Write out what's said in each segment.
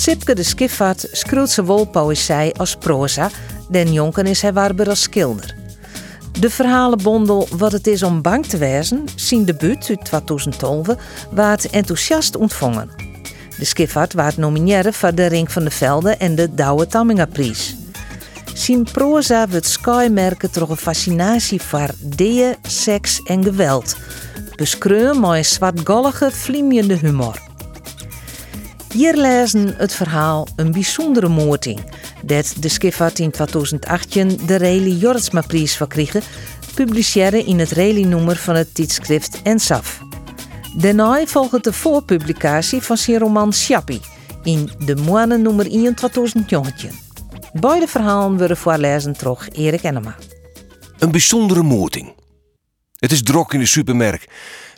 Sipke de Skifvaart schreeuwt ze wol poëzij als proza, den jonken is hij waarber als schilder. De verhalenbondel Wat het is om bang te wezen, zien debuut uit 2012, waard enthousiast ontvangen. De Skifvaart waard nomineren voor de Ring van de Velde en de Douwe Tamminga-prijs. Zijn proza wordt skymerken door een fascinatie voor deeën, seks en geweld. Beskreun met een zwartgallige, vliemjende humor. Hier lezen het verhaal Een bijzondere moorting, dat de Skiffert in 2018 de Reli Jortsma-prijs verkregen, publiceerde in het Reli-nummer van het tijdschrift Ensaf. Daarna volgt de voorpublicatie van zijn roman Sjappie in De Moine nummer 1 2019. Beide verhalen worden voorlezen door Erik Enema. een bijzondere moorting. Het is drok in de supermerk.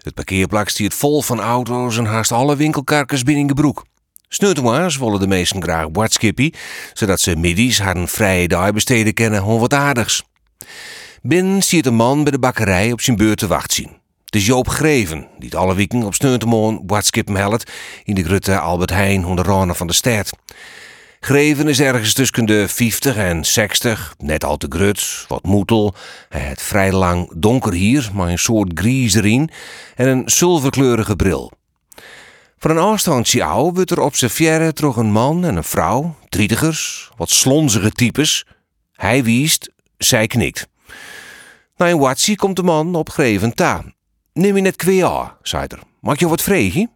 Het parkeerplak stiert vol van auto's en haast alle winkelkarkers binnen de broek. Sneutelmaars willen de meesten graag boodskippie, zodat ze middies haar een vrije dag besteden kennen om wat aardigs. Binnen ziet een man bij de bakkerij op zijn beurt te wacht zien. Het is Joop Greven, die alle weken op Sneutelmoon boodskippen helpt in de grutte Albert Heijn onder de van de stad. Greven is ergens tussen de 50 en 60, net al te grut, wat moetel. Hij heeft vrij lang donker hier, maar een soort gries en een zilverkleurige bril. Van een afstandje ouw wordt er observeren door een man en een vrouw, drietigers, wat slonzige types. Hij wiest, zij knikt. Na een watsie komt de man op Greven ta. Neem je net kwea, zei er. Mag je wat vregen?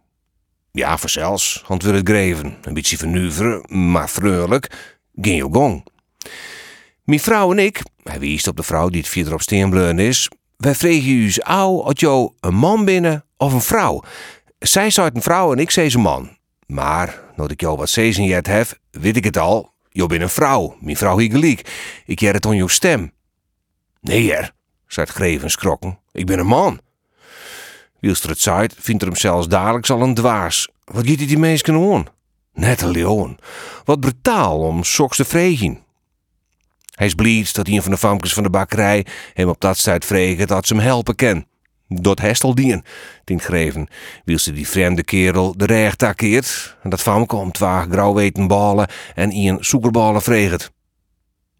Ja, vanzelfs, antwoordde Greven. Een beetje vernuiveren, maar vreugelijk. Ging je gong. Mijn vrouw en ik, hij wiest op de vrouw die het verder op steenbleun is, wij vregen u ouw had jou een man binnen of een vrouw. Zij zei een vrouw en ik zei een man. Maar, nadat ik jou wat zezen jet heb, weet ik het al. Jo bent een vrouw, mijn vrouw. Ik jer het on jouw stem. Nee, er, zei het Greven skrokken. Ik ben een man. Wielster het zei, vindt er hem zelfs dadelijk al een dwaas. Wat giet die mensen aan? Net een leeuwen. Wat brutaal om soks te vregen. Hij is blij dat een van de famkes van de bakkerij hem op dat tijd vregen dat ze hem helpen kan. Dat hestel dien, denkt Greven, wil ze die vreemde kerel de recht takkeert en dat famke om twaag grauwweten ballen en een zoekerballen vreget.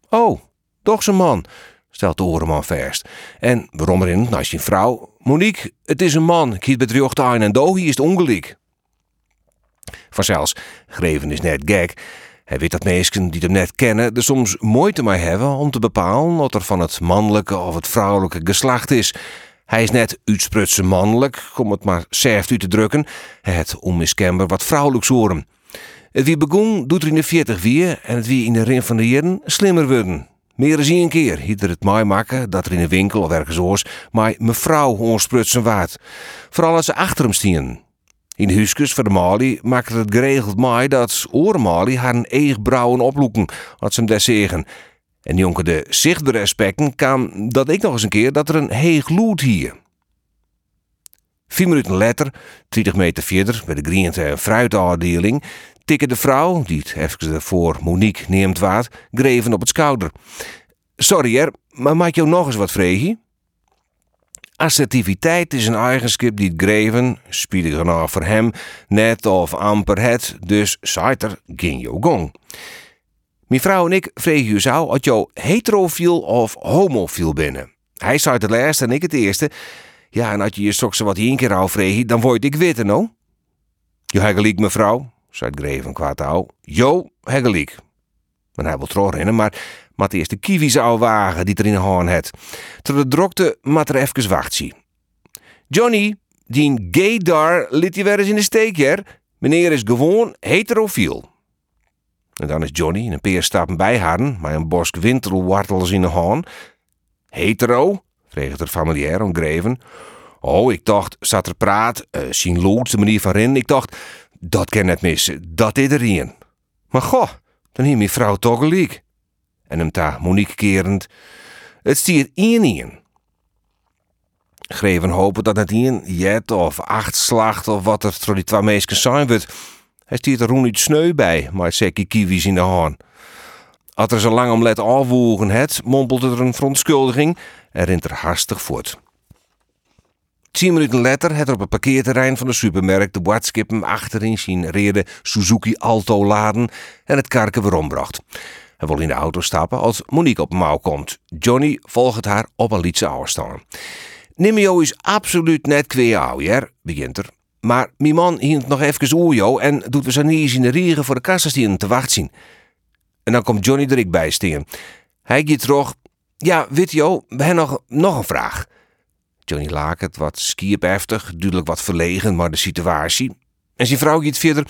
Oh, toch zijn man, stelt de orenman verst. En waarom erin, naast je vrouw? Monique, het is een man, ik hiet bedrocht aan en dohi is het ongelijk. Vanzelfs, Greven is net gek. Hij weet dat mensen die hem net kennen er soms moeite mee hebben om te bepalen wat er van het mannelijke of het vrouwelijke geslacht is. Hij is net uitsprutsen mannelijk, om het maar serft u te drukken. Het onmiskenbaar wat vrouwelijks horen. Het wie begon doet er in de 40 weer en het wie in de ring van de jaren slimmer worden. Meer dan een keer hiet het mij maken dat er in een winkel of ergens oors maar mevrouw onsprutsen waard. Vooral als ze achter hem stien. In de huiskus van de Mali maakte het geregeld mij dat oormali haar een eeg brouwen oploeken, had ze hem des. En jonker de zichtbare aspecten kwam dat ik nog eens een keer dat er een heeg lood hier. Vier minuten later, 30 meter verder, bij de groente- en fruitafdeling, tikke de vrouw, die het even ervoor Monique neemt waard, greven op het schouder. Sorry er, maar maak jou nog eens wat vregen? Assertiviteit is een eigenschap die het greven, spiedig genoeg voor hem, net of amper het, dus zaiter ging jou gong. Mijn vrouw en ik vregen u zou of jou heterofiel of homofiel binnen. Hij zei het laatste en ik het eerste. Ja, en als je je straks wat één keer vreeg, dan word ik witte, no? Jo, hij gelijk, mevrouw, zei het greven kwaad ouw. Jo, hij gelijk. Maar hij wil terugrennen, maar mat eerst de kiwi zou wagen die er in de hand het. Terwijl de drokte mat er even wachtzie. Johnny, die gay daar liet je weer eens in de steek, her. Meneer is gewoon heterofiel. En dan is Johnny in een paar stappen bij haar, met een bosk winterwartels in de hand. Hetero? vreeg het familiair om greven. Oh, ik dacht, zat er praat, uh, zien lood, de manier van rennen. Ik dacht, dat kan net missen, dat is erin. Maar goh, dan hier mijn vrouw toch gelijk. en hem ta Monique kerend. Het stiert één in. Greven hopen dat het één jet of acht slacht of wat er voor die twee meisken zijn wordt. Hij stiert er niet sneu bij, maar zeker kiwis in de haan. Als er zo lang om let het, mompelt er een verontschuldiging en rent er hastig voort. Tien minuten later het op het parkeerterrein van de supermarkt de boodskippen achterin zien reden Suzuki Alto laden en het karken weer ombracht. Hij wil in de auto stappen als Monique op mouw komt. Johnny volgt haar op een lietse afstand. Nimio is absoluut net kweer begint er. Maar mijn man hield nog even oorjo en doet we zijn in de regen voor de kassastien te wachten zien. En dan komt Johnny er ik bij staan. Hij gaat terug. Ja, weet je, we hebben nog, nog een vraag. Johnny het wat skierpeftig, duidelijk wat verlegen, maar de situatie. En zijn vrouw gaat verder.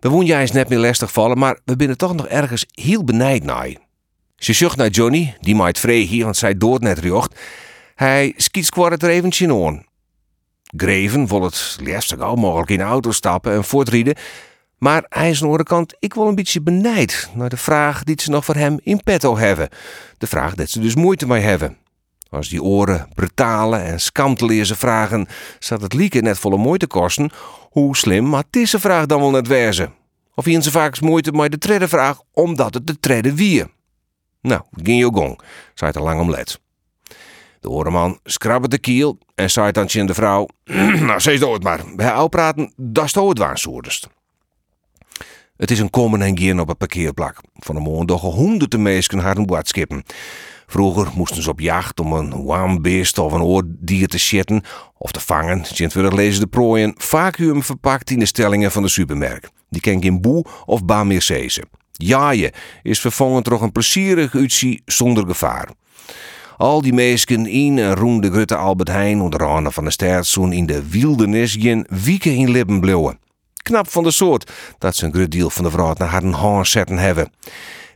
We woon jij eens net meer lastig vallen, maar we binnen toch nog ergens heel benijd naar Ze zucht naar Johnny, die maait vreeg want zij dood net riocht. Hij skiet er eventjes aan. Greven wil het liefst zo mogelijk in de auto stappen en voortrieden. Maar hij is aan de kant ik wel een beetje benijd naar de vraag die ze nog voor hem in petto hebben. De vraag dat ze dus moeite mee hebben. Als die oren brutale en skamteleerse vragen, staat het lieke net volle moeite kosten. Hoe slim maar deze vraag dan wel net wezen? Of hier ze vaak moeite met de trede vraag, omdat het de trede wie. Nou, ging je gong, zei er lang om let. De orenman schrabbert de kiel en zei dan de vrouw: Nou, zeg het maar, bij praten, dat is het waar, soerdest. Het is een komen en gaan op een parkeerplak. Van de doch honderden mensen haar een boodskippen. Vroeger moesten ze op jacht om een waambeest of een oordier te zitten of te vangen. Sint lezen de prooien vacuüm verpakt in de stellingen van de supermerk. Die ken geen boe of baan meer zezen. Jaaien is vervangen door een plezierig uitzie zonder gevaar. Al die meesken in en roem de Grutte Albert Heijn onder andere van de staatsoen in de wildernis jen wieken in lippen bleven. Knap van de soort dat ze een groot deel van de vrouw naar haar haan zetten hebben.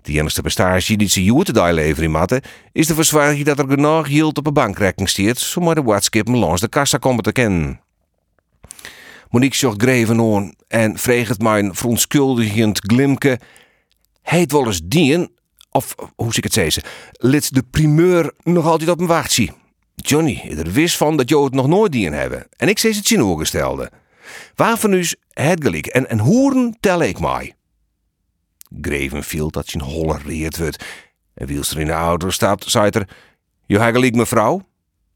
De enige prestage die ze juur te leveren matten, is de verzwaring dat er genoeg geld op een bankrekening stiert, zomaar de watskippen langs de kassa komen te kennen. Monique zocht greven en vreeg het mijn verontschuldigend glimke. Heet wel eens dien, of hoe ik het zeggen, lid de primeur nog altijd op een wachtzie. Johnny, er wist van dat je het nog nooit dien hebben. En ik zei het zien oorgestelde. Waarvan is het gelijk en, en hoeren tel ik mij. Greven viel dat zijn holle reert wordt. En wiels er in de auto stapt, zei er: Je gelijk mevrouw?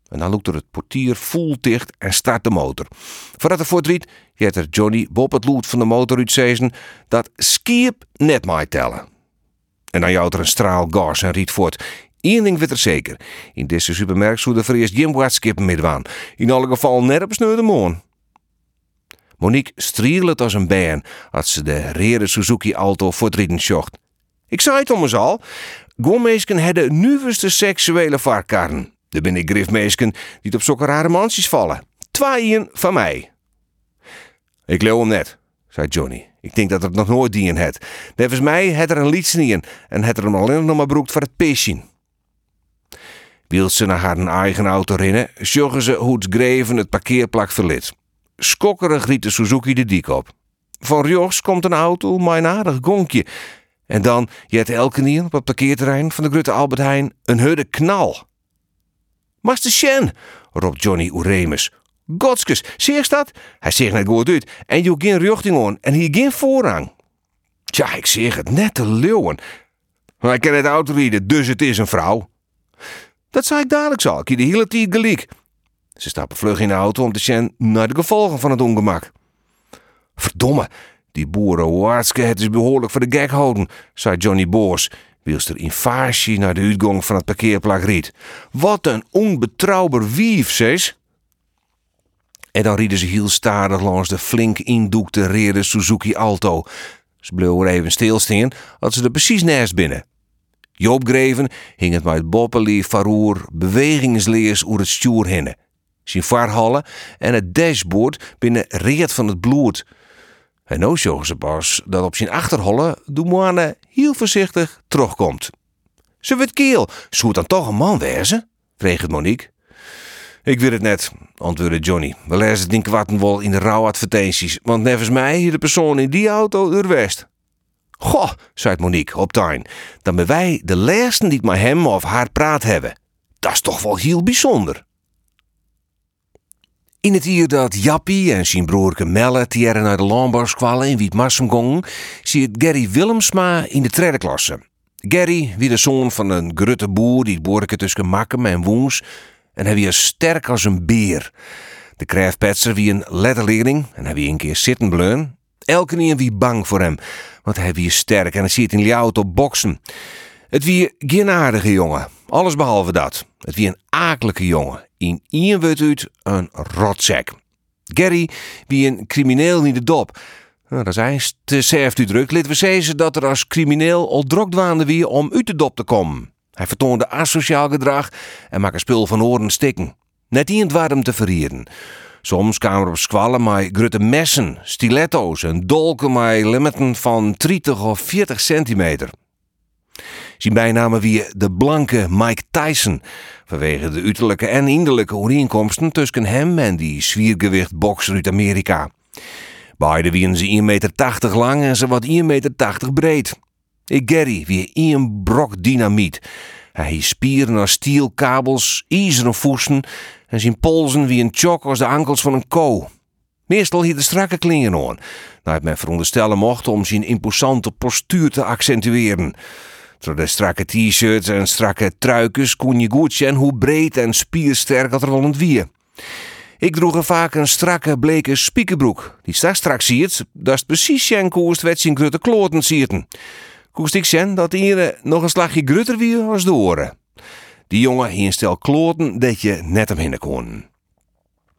En dan loopt er het portier vol dicht en start de motor. Voordat er voortriet, jet er Johnny Bob het lood van de motor uitzezen dat skiep net mij tellen. En dan jouwt er een straal gas en riet voort. Eén ding weet er zeker. In deze supermarkt zou voor eerst geen waardskip midwaan. In alle geval net op de moon. Monique strielend als een been als ze de rere Suzuki Alto voortrieden zocht. Ik zei het om al. Gomeesken hebben nieuwste seksuele varkarren. Er ben ik die op zulke rare mansjes vallen. Tweeën van mij. Ik leeuw hem net, zei Johnny. Ik denk dat het nog nooit dien het. Nevens mij het er een liedje in en het er hem alleen nog maar broekt voor het peesje. Wilt ze naar haar eigen auto rennen, zorgen ze hoe het greven het parkeerplak verlit. Skokkerig riet de Suzuki de dik op. Van Rios komt een auto, mijn aardig gonkje. En dan jet elke nier op het parkeerterrein van de Grutte Albert Heijn een hudde knal. Master Shen, roept Johnny Uremus. Godskes, zie je dat? Hij zegt net goed uit. En je geen richting aan en hier geen voorrang. Tja, ik zeg het, net te leeuwen. Maar ik ken het auto rijden, dus het is een vrouw. Dat zei ik dadelijk al, ik de hele tijd gelijk. Ze stappen vlug in de auto om te zien naar de gevolgen van het ongemak. Verdomme, die boeren Waartske het is behoorlijk voor de gek houden, zei Johnny Boos, wiels er in naar de uitgang van het parkeerplak riet. Wat een onbetrouwbaar wief, zes. En dan rieden ze heel stadig langs de flink indoekte rede Suzuki Alto. Ze bleven even stilstaan als ze er precies naast binnen. Joop Greven hing het met boppeli, faroer, bewegingsleers oer het stuur hinnen zijn vaarhallen en het dashboard binnen reed van het bloed. En nou zorgen ze pas dat op zijn achterholle de moane heel voorzichtig terugkomt. Ze wordt keel, zou dan toch een man wezen? vreeg Monique. Ik weet het net, antwoordde Johnny. We lezen kwatten wel in de rouwadvertenties, want nevens mij de persoon in die auto er west. Goh, zei Monique op tuin, dan ben wij de laatste die met hem of haar praat hebben. Dat is toch wel heel bijzonder. In het hier dat Jappie en zijn broerke Melle tieren naar de landbouwskwallen in Wietmarsum zie het Gary Willemsma in de tweede klasse. Gary wie de zoon van een grutte boer die boerke tussen Makkem en Woens en hij wie sterk als een beer. De krijfpetser wie een letterleerling en hij wie een keer zitten bleun. Elke niet wie bang voor hem, want hij wie sterk en hij zit in ljouwt op boksen. Het wie geen aardige jongen, alles behalve dat. Het wie een akelige jongen, in ien wordt uit een rotzak. Gary wie een crimineel in de dop. Nou, dat is te zeft u druk. Laten we zeggen dat er als crimineel al drok waande wie om uit de dop te komen. Hij vertoonde asociaal gedrag en maakte spul van oren stikken. Net in het warm te verrieren. Soms kwamen er op squallen met grote messen, stiletto's en dolken met limiten van 30 of 40 centimeter. Zijn bijnamen wie de blanke Mike Tyson, vanwege de uiterlijke en innerlijke overeenkomsten tussen hem en die zwiergewicht bokser uit Amerika. Beide wien ze 1,80 meter lang en ze wat 1,80 meter breed. Ik Gary wie een brok dynamiet. Hij spieren als stielkabels, ijzeren voeten en zijn polsen wie een chok als de ankels van een ko. Meestal hier de strakke klingen aan, nou het men veronderstellen mocht om zijn imposante postuur te accentueren. Door de strakke t-shirts en strakke truikens kon je goed zien hoe breed en spiersterk dat er wel. Ik droeg er vaak een strakke, bleke spiekerbroek. Die straks straks ziet, dat is precies zijn koest wat zijn grote kloten zierten. Koest ik zien dat hier nog een slagje grutter wie als de oren. Die jongen hier een stel kloten dat je net omheen kon.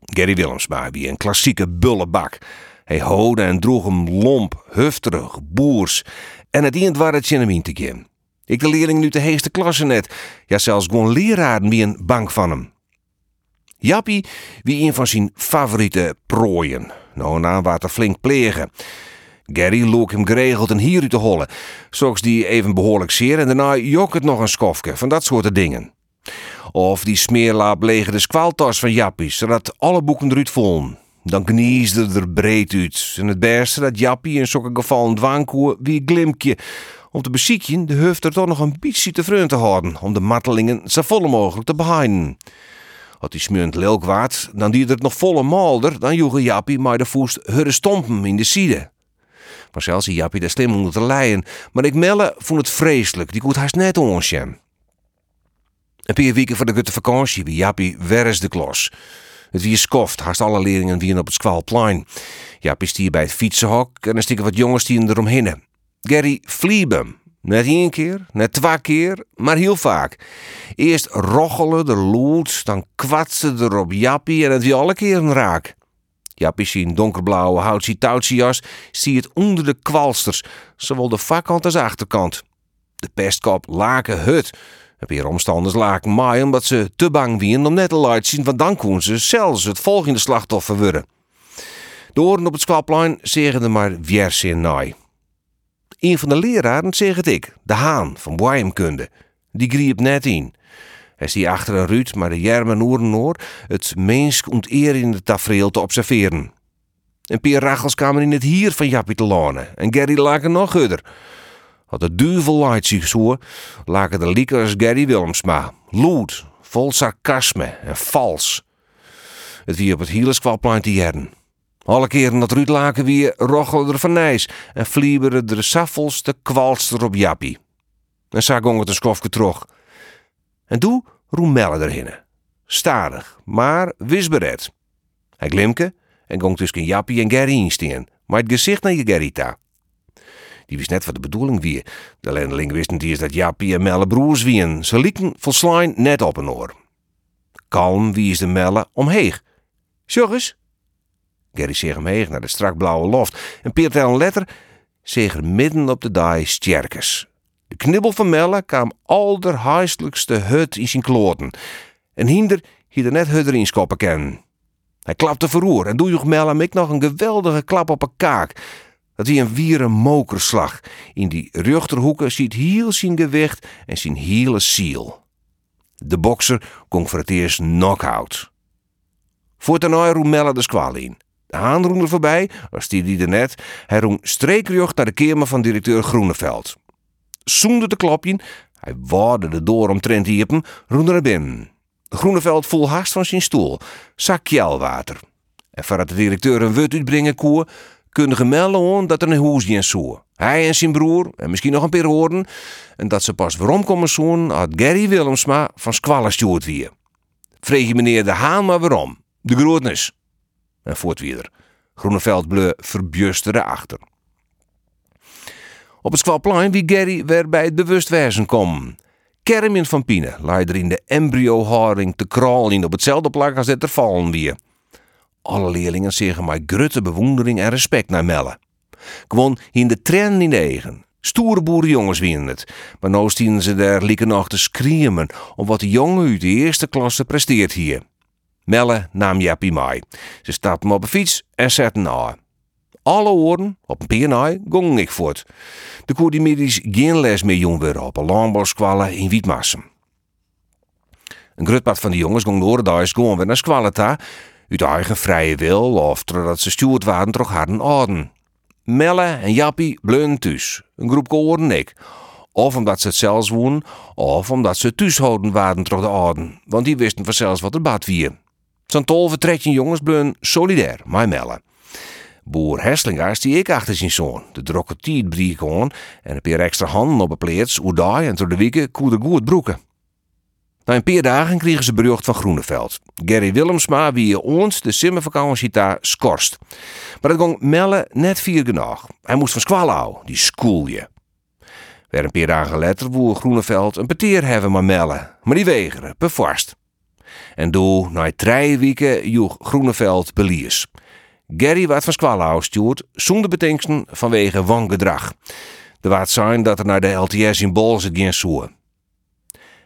Gary Willemsma, wie een klassieke bullebak. Hij hoorde en droeg hem lomp, hufterig, boers. En het eind waar het zin te gaan. Ik de leerling nu de heeste klasse net. Ja, zelfs gewoon leraren wie een bang van hem. Jappie wie een van zijn favoriete prooien. Nou, na wat er flink plegen. Gary look hem geregeld en hier te hollen. Zoals die even behoorlijk zeer en daarna jok het nog een skofke van dat soort dingen. Of die smeerlaap legen de skwaaltas van Jappie, zodat alle boeken eruit volgen. Dan kniesde er breed uit. En het beste dat Jappie in zulke gevallen dwaankoer wie glimkje. Om te beziekjen de heuft er toch nog een beetje te vreun te houden. Om de martelingen zo vol mogelijk te behinden. Had die smunt lelk waard, dan die het nog volle malder, dan joegen Jappie maar de voest hurre stompen in de side. Maar zelfs die Jappie daar slim onder te leien. Maar ik melle vond het vreselijk, die koet haast net onsje. Een paar weken voor de gutte vakantie wie Jappie is de klos. Het wie skoft, haast alle leerlingen wie op het Squalplein. Jappie stier bij het fietsenhok en dan stikken wat jongens die eromheen. Gary Fliebem, Net één keer, net twee keer, maar heel vaak. Eerst rochelen de lood, dan kwatsen er op Jappie en het wie alle keren raak. Jappie zien donkerblauwe houtsie jas, zie het onder de kwalsters, zowel de voorkant als achterkant. De pestkop laken hut. Heb hier omstanders laken maaien omdat ze te bang waren om net te laten zien, want dan koen ze zelfs het volgende slachtoffer worden. De oren op het squalplein zeggen maar in naai. Een van de leraren zegt het ik, de Haan van Boeimkunde. Die griep net in. Hij die achter een ruut, maar de jermen oerenoor het mens onterende tafereel te observeren. Een paar rachels kwamen in het hier van Jappie te lanen en Gary laken nog gudder. Had de duivel laat zich zo, laken de lieken als Gary Willemsma. Loed, vol sarcasme en vals. Het wie op het hieleskwalplein te jaren. Alle keren dat Ruud laken weer rochelde er van nijs en vlieberen de saffels de kwalster op Jappie. En zag gong het een skofke terug. En toen roemelle erheen. Stadig, maar wisberet. Hij glimke en gong tussen Jappie en Gerry insteen, maar het gezicht naar je Gerrita. Die wist net wat de bedoeling wie. De lendeling wist niet eens dat Jappie en Melle broers wien. Ze lieken volslijn net op een oor. Kalm wie is de Melle omheeg. Sjogges, Gerry zeeg hem heeg naar de strak blauwe loft en Piet een letter zeeg er midden op de daai sterkes. De knibbel van Melle kwam al der hut in zijn kloten. En hinder hier er net hudder in skoppen kennen. Hij klapte verroer en doe Melle ik nog een geweldige klap op een kaak. Dat hij een wiere mokerslag. In die ruchterhoeken ziet heel zijn gewicht en zijn hele ziel. De bokser kon voor het eerst knock-out. Voor ten roemelle de squal in. De haan voorbij, als die die er net. Hij roeng streekjocht naar de kamer van directeur Groeneveld. Zonder te klopjen, hij waarde de door omtrent hiepen, roen naar binnen. Groeneveld voel haast van zijn stoel, zak jelwater. En voordat de directeur een wut uitbrengen koe, gemelden dat er een hoesje in zoe. Hij en zijn broer, en misschien nog een paar hoorden, en dat ze pas waarom komen zoen had Gary Willemsma van Squallen stuurt weer. Vreeg je meneer De Haan maar waarom? De grootnis. En voortwieder. Groeneveld bleu verbjuste achter. Op het Squalplein wie Gary weer bij het bewustwezen kom. Kermin van Pine leider in de embryo-haring te kralen op hetzelfde plak als er vallen weer. Alle leerlingen zeggen mij grutte bewondering en respect naar Melle. Gewoon in de tren in de eigen. Stoere boerenjongens winnen het. Maar nou stien ze daar lieke nog te screamen om wat de jongen uit de eerste klasse presteert hier. Melle nam Jappie mee. Ze stapte hem op een fiets en zette na. Alle oren, op een piernaai, gong ik voort. De koer die geen les meer jong op een landbouwskwallen in Wietmassen. Een grutpad van de jongens gong door de gewoon weer naar Squaleta, uit eigen vrije wil of totdat ze stuurd waren toch harden orden. Melle en Jappie bleun thuis, een groep koren ik. Of omdat ze het zelfs wonen, of omdat ze thuishouden waren toch de orden, want die wisten vanzelfs wat er bad wie. Zo'n tolve tredje jongens bleun solidair, mij Melle. Boer Heslingaars die ik achter zijn zoon. De drokke tijd briek en een paar extra handen op een pleets, hoe daar en door de weken koede goed broeken. Na een paar dagen kregen ze bericht van Groeneveld. Gary Willemsma wie ons de simmervakantie daar skorst. Maar dat ging Melle net vier genoeg. Hij moest van Squalau, die schoolje. Weer een paar dagen later woer Groeneveld een peteer hebben maar Melle. Maar die wegeren, bevorst. En door na drie weken joeg Groeneveld beliers. Gary werd van Squalau stuurt zonder betenksten vanwege wangedrag. Er waard zijn dat er naar de LTS in zit geen zoen.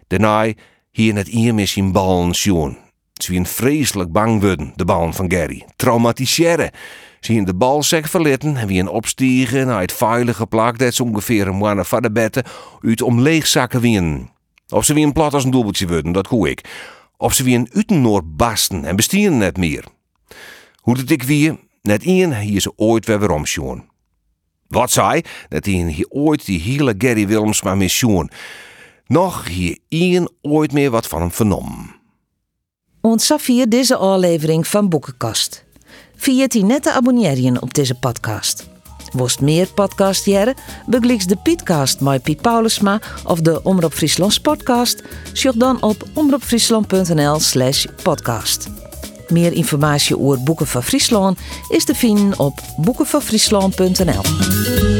Daarna hier net hier zijn ballen sjoen. Ze een vreselijk bang worden, de ballen van Gary. Traumatiseren. Ze in de balzak verlitten en wie een opstiegen naar het veilige plak dat ze ongeveer een maand van de betten uit om leegzakken wien. Of ze wie een plat als een dubbeltje worden, dat hoe ik. Of ze wie een utennoord basten en bestieren net meer. Hoe het ik wie, net één hier ze ooit weer weer omsjoen. Wat zei, dat hij hier ooit die hele Gary Willemsma missioen. Nog hier één ooit meer wat van hem vernom. Ontzag hier deze aflevering van Boekenkast. Vergeet je net te abonneren op deze podcast. Worst meer podcast jaren, de Pietcast met Piet Paulusma of de Omroep Friesland podcast. Zoek dan op omroepfriesland.nl slash podcast. Meer informatie over Boeken van Friesland is te vinden op boekenvanfriesland.nl.